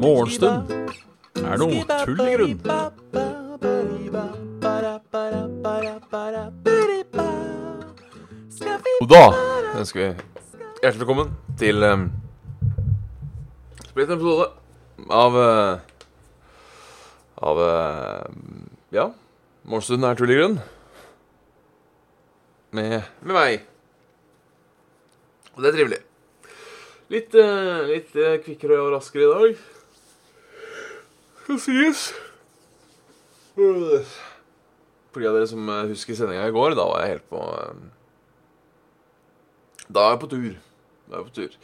Morgenstund er noe tull i grunn. Og da ønsker vi hjertelig velkommen til um, splitt episode av uh, Av uh, Ja, Morgenstunden er tull i grunn. Med, med meg. Og det er trivelig. Litt, uh, litt uh, kvikkere og raskere i dag. Skal sies. For de av dere som uh, husker sendinga i går, da var jeg helt på Da er jeg på tur. Da er jeg på tur.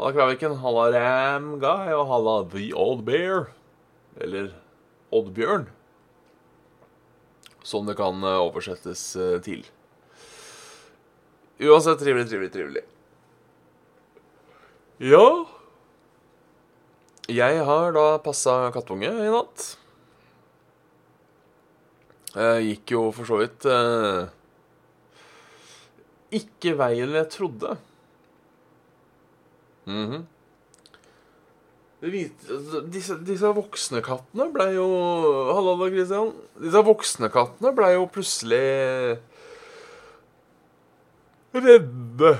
Halla Kraviken, halla Ram Guy og halla The Old Bear. Eller Oddbjørn. Som det kan oversettes til. Uansett trivelig, trivelig, trivelig. Ja Jeg har da passa kattunge i natt. Jeg gikk jo for så vidt eh, ikke veien jeg trodde. Mm -hmm. disse, disse voksne kattene blei jo Halla da, Christian. Disse voksne kattene blei jo plutselig redde.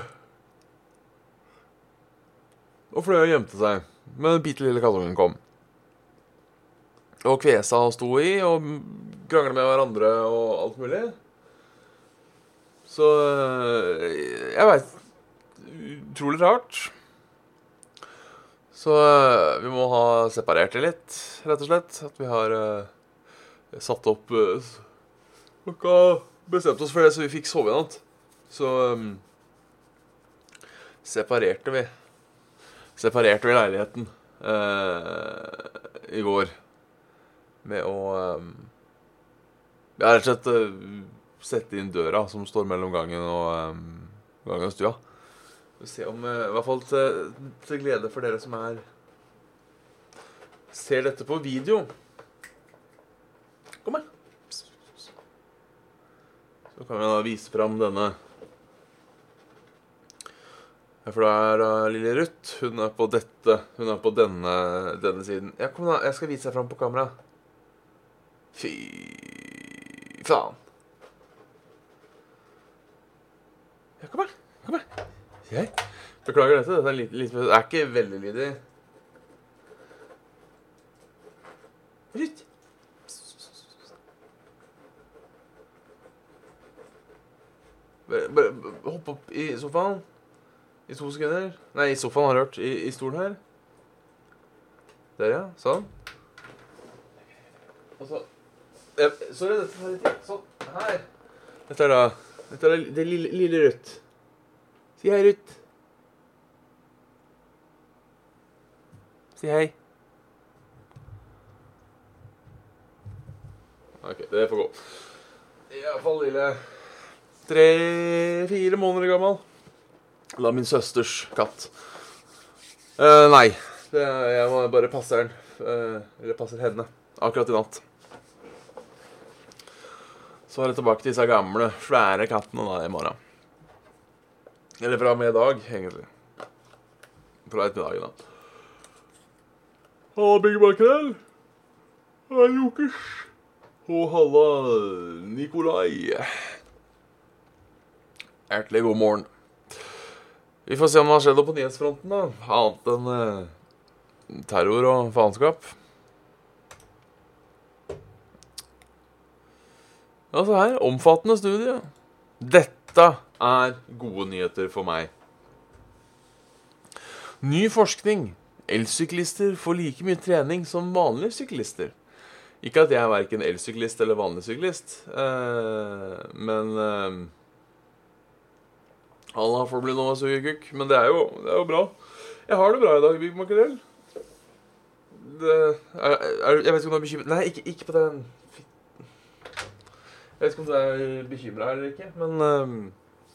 Og fløy og gjemte seg. Men den bitte lille kattungen kom. Og kvesa og sto i, og krangla med hverandre og alt mulig. Så øh, jeg veit Utrolig rart. Så øh, vi må ha separert det litt, rett og slett. At vi har uh, satt opp uh, Bestemt oss for det, så vi fikk sove i natt. Så um, separerte vi Separerte vi leiligheten uh, i går med å øhm, Ja, rett og slett uh, sette inn døra som står mellom gangen og um, gangen og stua. Se om uh, I hvert fall til, til glede for dere som er Ser dette på video. Kom her. Så kan vi da vise fram denne For da er da lille Ruth. Hun er på dette Hun er på denne, denne siden. Ja, kom da. Jeg skal vise deg fram på kamera. Fy faen. Ja, kom her. Kom her. Jeg beklager dette. Dette er, litt, litt, det er ikke veldig lydig. Ruth. Bare, bare hopp opp i sofaen. I to sekunder. Nei, i sofaen har du hørt. I, I stolen her. Der, ja. Sånn. Og så Sorry, dette tar litt tid. Sånn. Her. Dette er da Dette er det lille, lille Ruth. Si hei, Ruth. Si hei. OK, det får gå. Iallfall lille tre-fire måneder gammel. Da min søsters katt. Uh, nei, det, jeg må bare passe den. Uh, eller passer henne. Akkurat i natt. Så er det tilbake til disse gamle, svære kattene da i morgen. Eller fra og med i dag, egentlig. Fra ettermiddagen, da. Halla, Big Makrell. Hei, Jokers. Og halla, Nikolai. Hjertelig god morgen. Vi får se om det har skjedd noe på nyhetsfronten, da. Annet enn eh, terror og faenskap. Ja, se her, omfattende studie. Dette er gode nyheter for meg. Ny forskning. Elsyklister får like mye trening som vanlige syklister. Ikke at jeg er verken elsyklist eller vanlig syklist, eh, men eh, Alle får bli noe sugekukk, men det er, jo, det er jo bra. Jeg har det bra i dag, Big Makrell. Jeg vet ikke om du er bekymret Nei, ikke, ikke på den Jeg vet ikke om du er bekymra eller ikke, men um,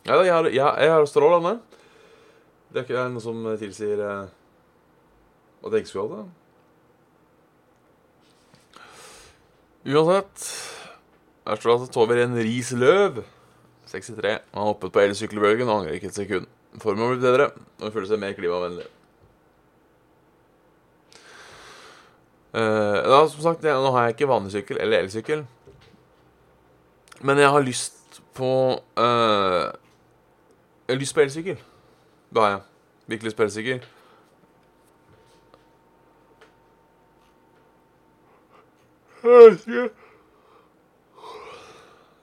ja, jeg har, jeg, jeg har strålende. Det er ikke noe som tilsier uh, at jeg ikke skulle ha det. Uansett Her står det at Tove Ren Riis Løv 63. Han hoppet på elsykkelbølgen og angrer ikke et sekund. Formen har blitt bedre og føler seg mer klimavennlig. Uh, da, som sagt, Nå har jeg ikke vanlig sykkel eller elsykkel. Men jeg har lyst på uh, Jeg har lyst på elsykkel. Det har jeg. Virkelig lyst på elsykkel.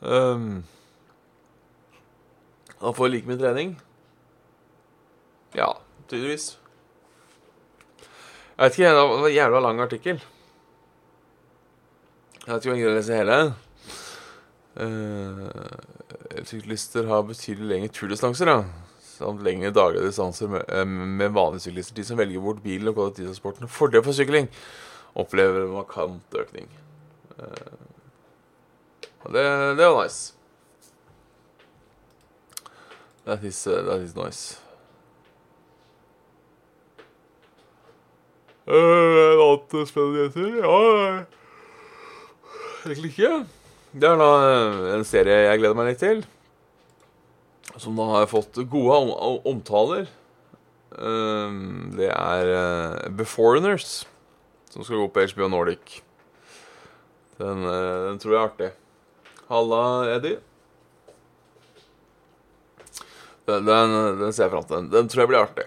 Um, han får like mye trening. Ja, tydeligvis. Jeg vet ikke, det var en jævla lang artikkel. Jeg vet ikke om jeg greier å lese hele. Uh, syklister har betydelig lengre turdistanser, ja. samt lengre daglige distanser med, uh, med vanlige syklister. De som velger bort bilen og kollektivtransporten fordel for sykling, opplever en markant økning. Uh, det, det var nice. That is, uh, that is nice. Uh, annen spennende nyheter? Ja Egentlig ikke. Det er da en serie jeg gleder meg litt til. Som da har fått gode om omtaler. Um, det er uh, Beforeigners, som skal gå på HBO Nordic. Den, uh, den tror jeg er artig. Halla, Eddie. Den, den, den, ser jeg fram til. Den, den, tror jeg blir artig.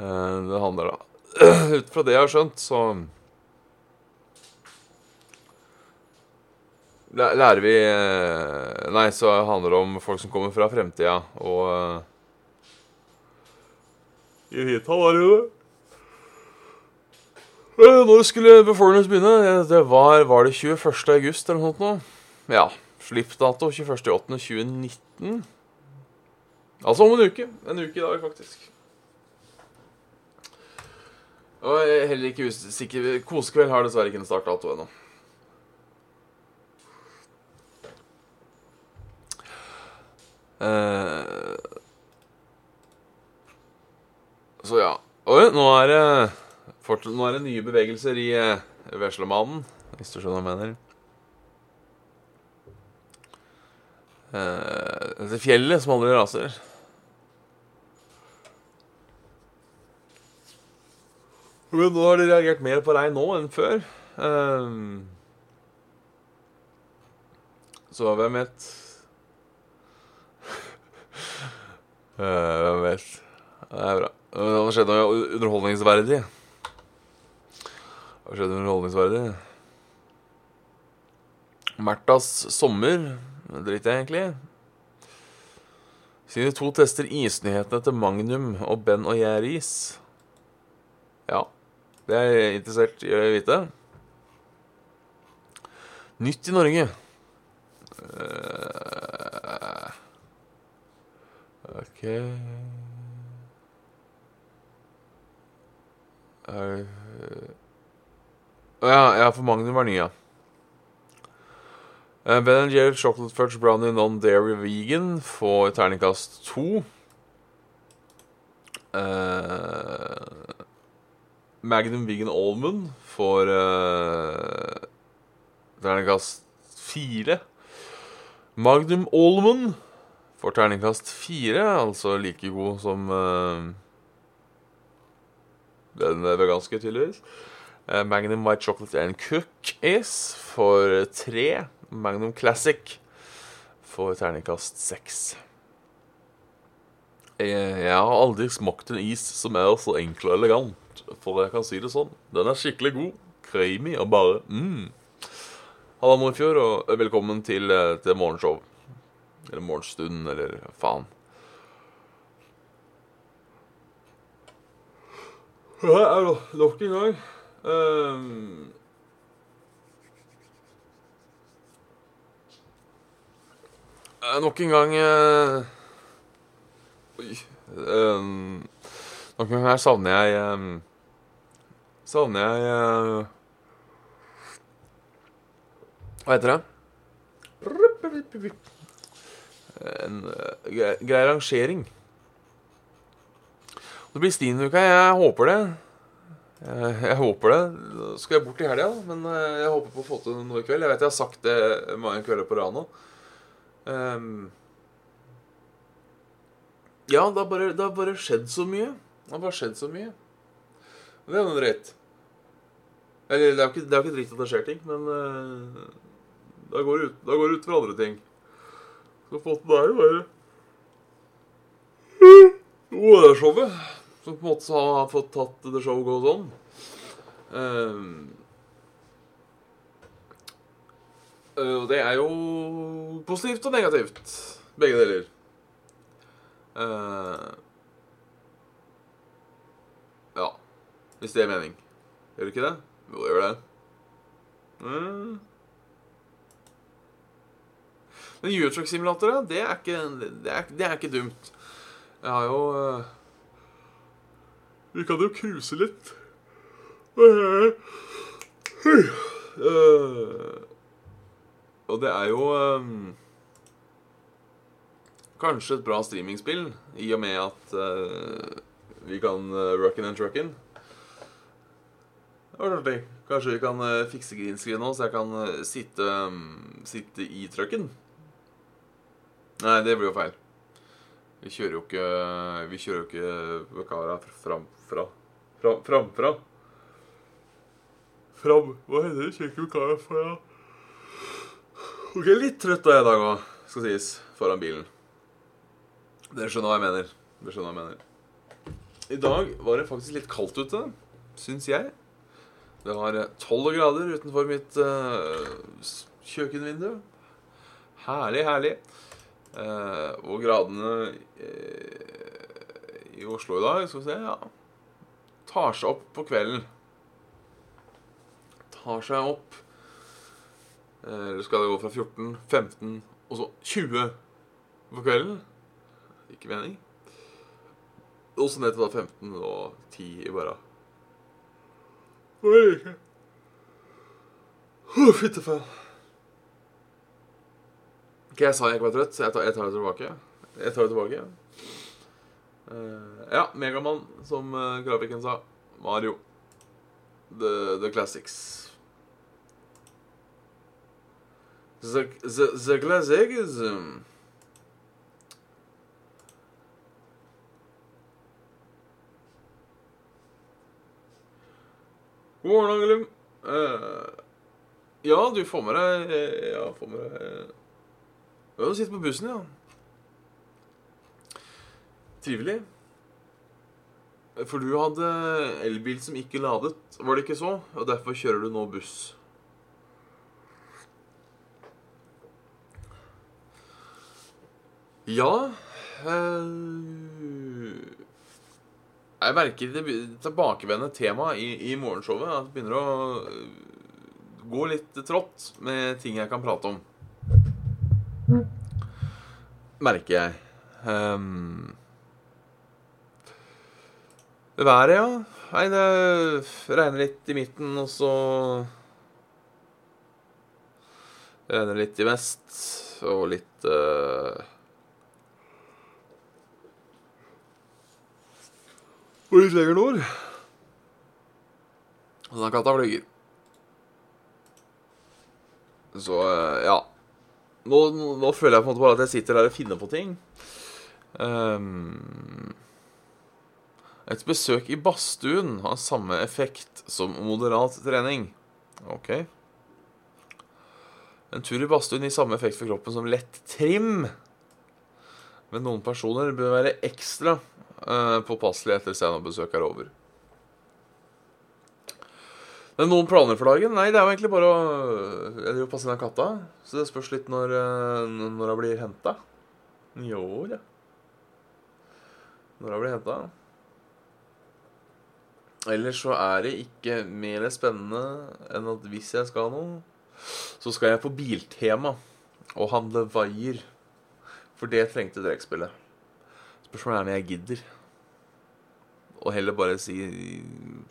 Uh, det handler da Ut fra det jeg har skjønt, så Lærer vi uh, Nei, så handler det om folk som kommer fra fremtida, og I Hitall var det jo. Når skulle Beforeigners begynne? Det var, var det 21. august eller noe sånt? Ja. Slippdato 21.8.2019. Altså om en uke. En uke i dag, faktisk. Og jeg er heller ikke usikker Kosekveld har dessverre ikke en startdato ennå. Uh, så ja. Oi, nå er det Nå er det nye bevegelser i uh, Veslemannen, hvis du skjønner hva jeg mener. Uh, dette fjellet som aldri raser. Men nå har de reagert mer på regn nå enn før. Um, så hvem vet? uh, hvem vet? Det er bra. Det har skjedd noe underholdningsverdig. Det har skjedd underholdningsverdig. Märthas sommer driter jeg egentlig Siden de to tester isnyhetene til Magnum og Ben og Gjæris. Ja, det er interessert i å vite. Nytt i Norge. Uh, OK uh, ja, ja, for Magnum var ny, ja. Uh, ben Jerry Chocolate Fudge Brownie Non-Dairy Vegan får terningkast to. Uh, Magnum Vegan Almond får uh, terningkast fire. Magnum Almond får terningkast fire, altså like god som uh, den veganske, tydeligvis. Uh, Magnum White Chocolate and Cook Ace får tre. Magnum Classic får terningkast seks. Jeg, jeg, har aldri smakt en is som er så enkel og elegant, for jeg kan si det sånn. Den er skikkelig god, creamy og bare mm. Halla, Morfjord, og velkommen til, eh, til morgenshow. Eller morgenstund, eller faen. Her er nok en gang. Um, Uh, nok en gang eh, Oi. Eh, nok en gang her savner jeg um, Savner jeg uh, Hva heter det? En grei, grei rangering. Det blir Stien-uka. Jeg håper det. Jeg, jeg, håper det. Skal jeg bort i helga, men jeg håper på å få til noe i kveld. Jeg vet jeg har sagt det mange kvelder på rad nå. Ehm, ja, det har, bare, det har bare skjedd så mye. Det har bare skjedd så mye. Og det er noe dritt. Eller, det er jo ikke, det jo ikke dritt at det skjer ting, men uh, da går det ut, går ut for andre ting. Så på en måte det er jo bare OL-showet som på en måte har fått tatt the show goes on. Ehm, øh, Og det er jo positivt og negativt. Begge deler. Uh, ja. Hvis det er mening. Gjør det ikke det? Jo, det gjør det. Mm. Men Eurotruck-simulatorer, det, det, det er ikke dumt. Jeg har jo uh, Vi kan jo cruise litt. Eh, og det er jo um, kanskje et bra streamingspill, i og med at uh, vi kan uh, rockin' and truckin'. Det var artig. Kanskje vi kan uh, fikse green screen nå, så jeg kan uh, sitte, um, sitte i trucken. Nei, det blir jo feil. Vi kjører jo ikke Vi kjører jo ikke Vakara framfra. Fram, framfra. Fram Hva heter det? Kjører ikke Vakara fra Ok, litt trøtt er jeg i dag òg, skal sies, foran bilen. Dere skjønner hva jeg mener. Dere skjønner hva jeg mener. I dag var det faktisk litt kaldt ute, syns jeg. Det var tolv grader utenfor mitt uh, kjøkkenvindu. Herlig, herlig. Uh, og gradene uh, i Oslo i dag, skal vi se, ja Tar seg opp på kvelden. Tar seg opp eh, Eller skal det gå fra 14, 15 og så 20 på kvelden? Ikke mening. Og så ned til da 15 og 10 i morgen. Oi. Å, Fytte faen. Ok, jeg sa jeg ikke var trøtt, så jeg tar, jeg tar det tilbake. Jeg tar det tilbake. Uh, ja, Megamann, som uh, grafikken sa. Mario. The, the classics. The classics um, God morgen, Angelum. Uh, ja, du får med deg eh, Ja, får med deg Ja, du sitter på bussen, ja. Trivelig. For du hadde elbil som ikke ladet, var det ikke så? Og derfor kjører du nå buss. Ja øh, Jeg merker det tilbakevendende temaet i, i morgenshowet. At det begynner å eh, gå litt trått med ting jeg kan prate om. Merker jeg. Um, det været, ja. Nei, det regner litt i midten, og så Regner litt i vest, og litt eh, Og litt lenger nord. Og den katta flyger. Så eh, ja. Nå, nå føler jeg på en måte bare at jeg sitter der og finner på ting. Um, et besøk i badstuen har samme effekt som moderat trening. Ok. En tur i badstuen gir samme effekt for kroppen som lett trim. Men noen personer bør være ekstra uh, påpasselige etter saunabesøk er over. Men noen planer for dagen? Nei, det er jo egentlig bare å Jeg driver og passer inn av katta. Så det spørs litt når, eh, når hun blir henta. Jo da. Når hun blir henta. Ellers så er det ikke mer spennende enn at hvis jeg skal noe, så skal jeg på Biltema og handle vaier. For det trengte trekkspillet. Spørsmålet er om jeg gidder. Og heller bare si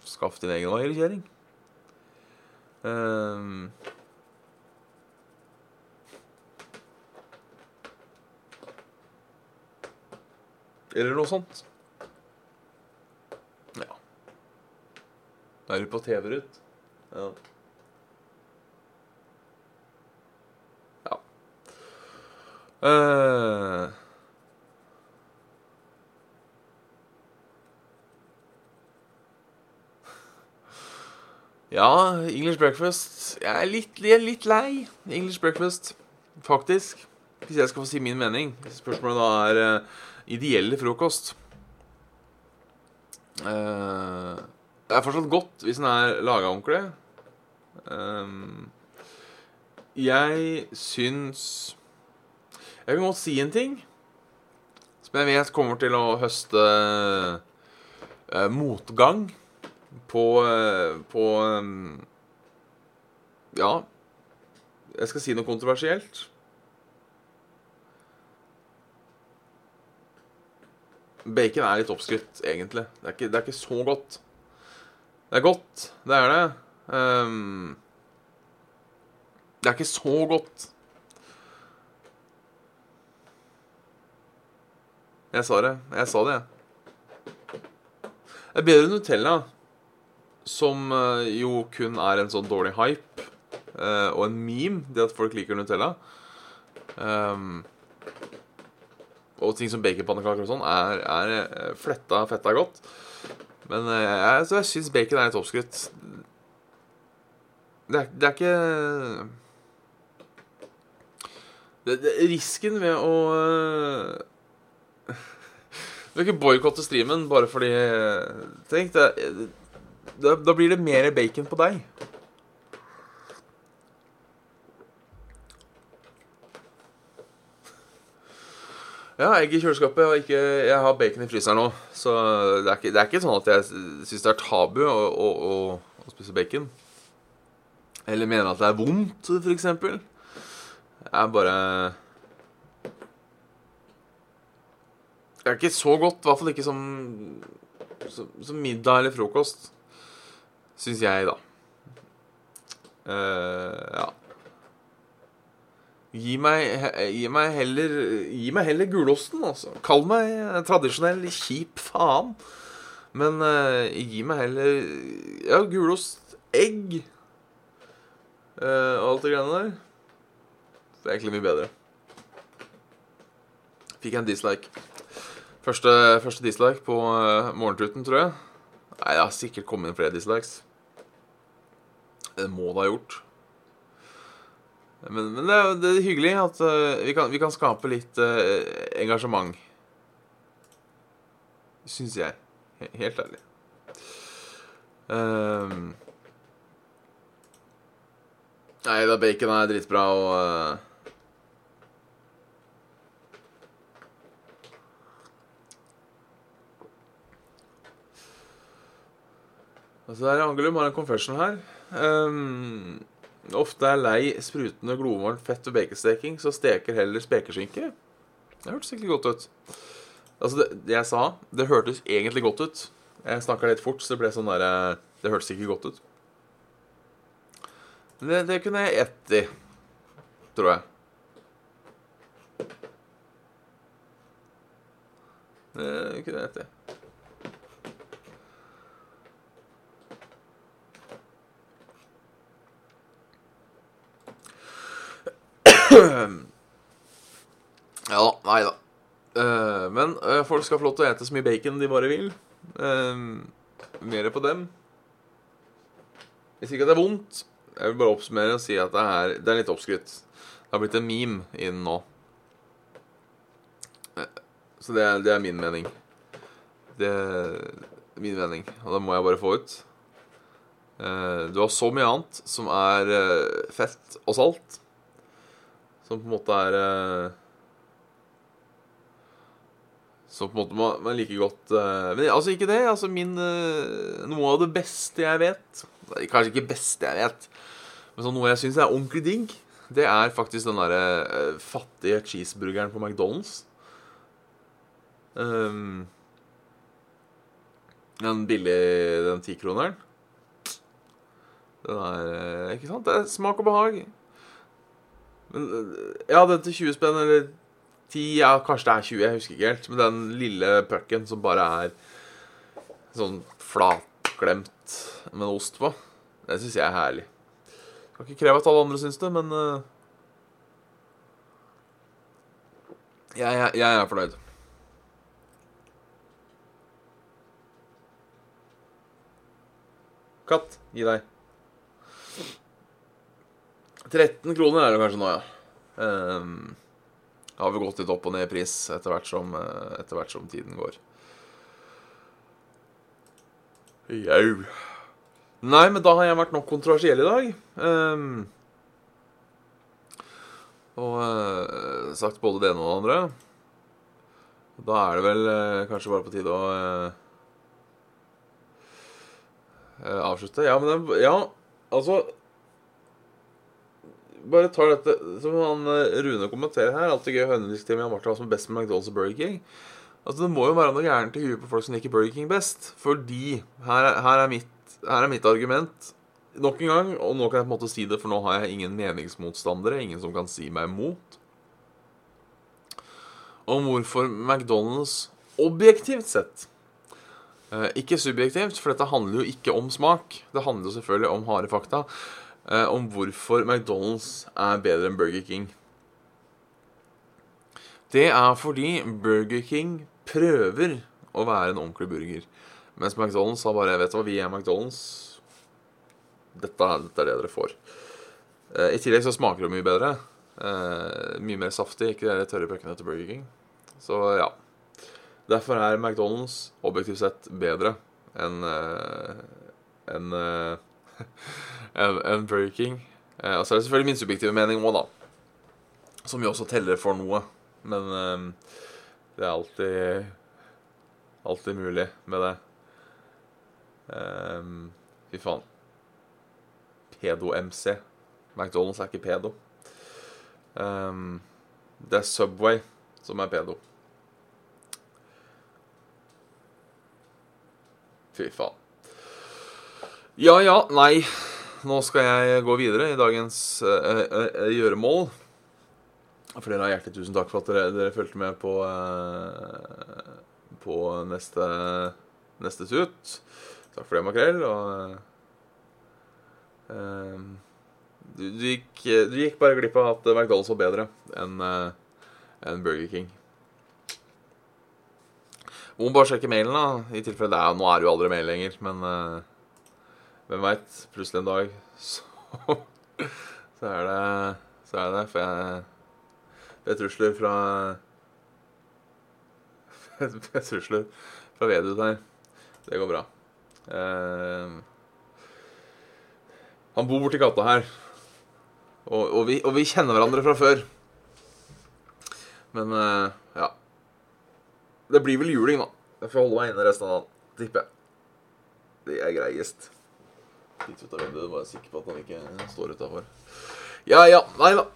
Skaff din egen vaier, Um, Ehm. Eller noe sånt. Ja. Da er du på TV, Ruth. Ja. Ja. Eh, ja, English breakfast Jeg er litt, jeg er litt lei English breakfast, faktisk. Hvis jeg skal få si min mening. Spørsmålet da er uh, ideelle frokost. Uh, det er fortsatt godt hvis den er laga ordentlig. Um, jeg syns Jeg kan godt si en ting som jeg vet kommer til å høste uh, motgang på uh, På um, Ja, jeg skal si noe kontroversielt. Bacon er litt oppskrytt, egentlig. Det er, ikke, det er ikke så godt. Det er godt, det er det. Um, det er ikke så godt. Jeg sa det. Jeg sa det, jeg. Det er bedre Nutella, som uh, jo kun er en sånn dårlig hype uh, og en meme, det at folk liker Nutella. Um, og ting som baconpannekaker og sånn er, er eh, fletta fetta godt. Men jeg, jeg syns bacon er litt oppskrytt. Det, det er, ikke det, det, Risken ved å Du kan ikke boikotte streamen bare fordi Tenk, det, da blir det mer bacon på deg. Ja, egg i kjøleskapet. Og ikke, jeg har bacon i fryseren nå. Så det er ikke, det er ikke sånn at jeg syns det er tabu å, å, å, å, spise bacon. Eller mener at det er vondt, f.eks. Jeg er bare Det er ikke så godt. I hvert fall ikke som, som, som middag eller frokost. Syns jeg, da. Uh, ja. Gi meg, gi meg, heller Gi meg heller gulosten, altså. Kall meg tradisjonell kjip faen. Men uh, gi meg heller Ja, gulost, egg uh, og alt det greiene der. Det er egentlig mye bedre. Fikk jeg en dislike. Første, første dislike på uh, morgentruten, tror jeg. Nei, det har sikkert kommet inn flere dislikes. Det må det ha gjort. Men, men det, er, det, er, hyggelig at uh, vi, kan, vi, kan, skape litt uh, engasjement. Syns jeg. Helt ærlig. Um, nei, da bacon er dritbra og uh, Altså, det er Angelum har en confession her. Um, ofte er lei sprutende glovarmt fett ved baconsteking, så steker heller spekeskinke. Det hørtes ikke godt ut. Altså, det, det, jeg sa, det hørtes egentlig godt ut. Jeg snakka litt fort, så det ble sånn derre Det hørtes ikke godt ut. Det, det kunne jeg ett i, tror jeg. Det kunne jeg ett i. ja, nei da. Uh, men uh, folk skal få lov til å ete så mye bacon de bare vil. Uh, mer på dem. Hvis ikke at det er vondt. Jeg vil bare oppsummere og si at det er, det er litt oppskrytt. Det har blitt en meme innen nå. Så det er, det er, min mening. Det er min mening, og det må jeg bare få ut. Du har så mye annet som er fett og salt. Som på en måte er eh, Som på en måte man, man liker godt eh, Men altså, ikke det. Altså, min eh, Noe av det beste jeg vet Kanskje ikke beste jeg vet, men sånn noe jeg syns er ordentlig digg, det er faktisk den derre fattige cheeseburgeren på McDonald's. Um, den billige den tikroneren. Den er Ikke sant? Det er smak og behag. Men Ja, den til 20 spenn, eller 10 Ja, kanskje det er 20, jeg husker ikke helt. Men den lille pucken som bare er sånn flatklemt med ost på, det syns jeg er herlig. Kan ikke kreve at alle andre syns det, men uh, Jeg, jeg, jeg er fornøyd. Katt, gi deg. 13 kroner er det kanskje nå, ja. Um, har vel gått litt opp og ned i pris etter hvert som, eh, etter hvert som tiden går. Jau. Nei, men da har jeg vært nok kontroversiell i dag. Um, og uh, sagt både det ene og det andre. Da er det vel uh, kanskje bare på tide å uh, avslutte. Ja, men det, Ja, altså Bare tar dette som han Rune kommenterer her. Alltid gøy å høre diskutere med Martha hva som er best med McDonald's og Burger King. Altså, Det må jo være noe gærent i huet på folk som liker Burger King best. Fordi her er, her er, mitt, her er mitt argument nok en gang, og nå kan jeg på en måte si det, for nå har jeg ingen meningsmotstandere, ingen som kan si meg imot, om hvorfor McDonald's objektivt sett eh, Ikke subjektivt, for dette handler jo ikke om smak. Det handler jo selvfølgelig om harde fakta. Eh, om hvorfor McDonald's er bedre enn Burger King. Det er fordi Burger King prøver å være en ordentlig burger. Mens McDonald's har bare Vet hva, vi er McDonald's. Dette, dette er det dere får. Eh, I tillegg så smaker det mye bedre. Eh, mye mer saftig. Ikke de tørre puckene til Burger King. Så ja. Derfor er McDonald's objektivt sett bedre enn uh, enn en, en Burger King. Uh, og så er det selvfølgelig min subjektive mening òg, da. Som jo også teller for noe. Men uh, det er alltid Alltid mulig med det. Um, fy faen. Pedo-MC. McDonald's er ikke pedo. Um, det er Subway som er pedo. Fy faen. Ja ja, nei. Nå skal jeg gå videre i dagens uh, uh, gjøremål. For dere har hjertelig tusen takk for at dere, dere fulgte med på uh, På neste, neste tut. Takk for det, Makrell. Og du, du, gikk, du, gikk, bare glipp av at McDonald's var bedre enn en Burger King. Må bare sjekke mailen, da. I tilfelle det er, Nå er det jo aldri mail lenger, men hvem veit? Plutselig en dag så, så er det Så er det jeg Ved trusler fra Ved trusler fra Vedut her. Det går bra. Eh, han bor borti gata her. Og, og, vi, og, vi, kjenner hverandre fra før. Men eh, ja. Det blir vel juling, da. Jeg får holde meg inne resten av dagen, tipper jeg. Det er greiest. Titt ut av vinduet, bare sikker på at han ikke står utafor. Ja, ja. Nei da.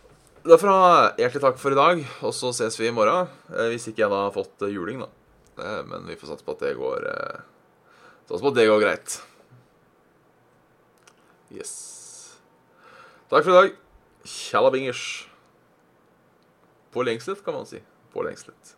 Derfor hjertelig takk for i dag, og så ses vi i morgen. Eh, hvis ikke jeg da har fått eh, juling, da. Eh, men vi får satse på at det går Satse på at det går greit. Yes. Takk for i dag. Tjalabingers. På lengslet, kan man si. På lengslet.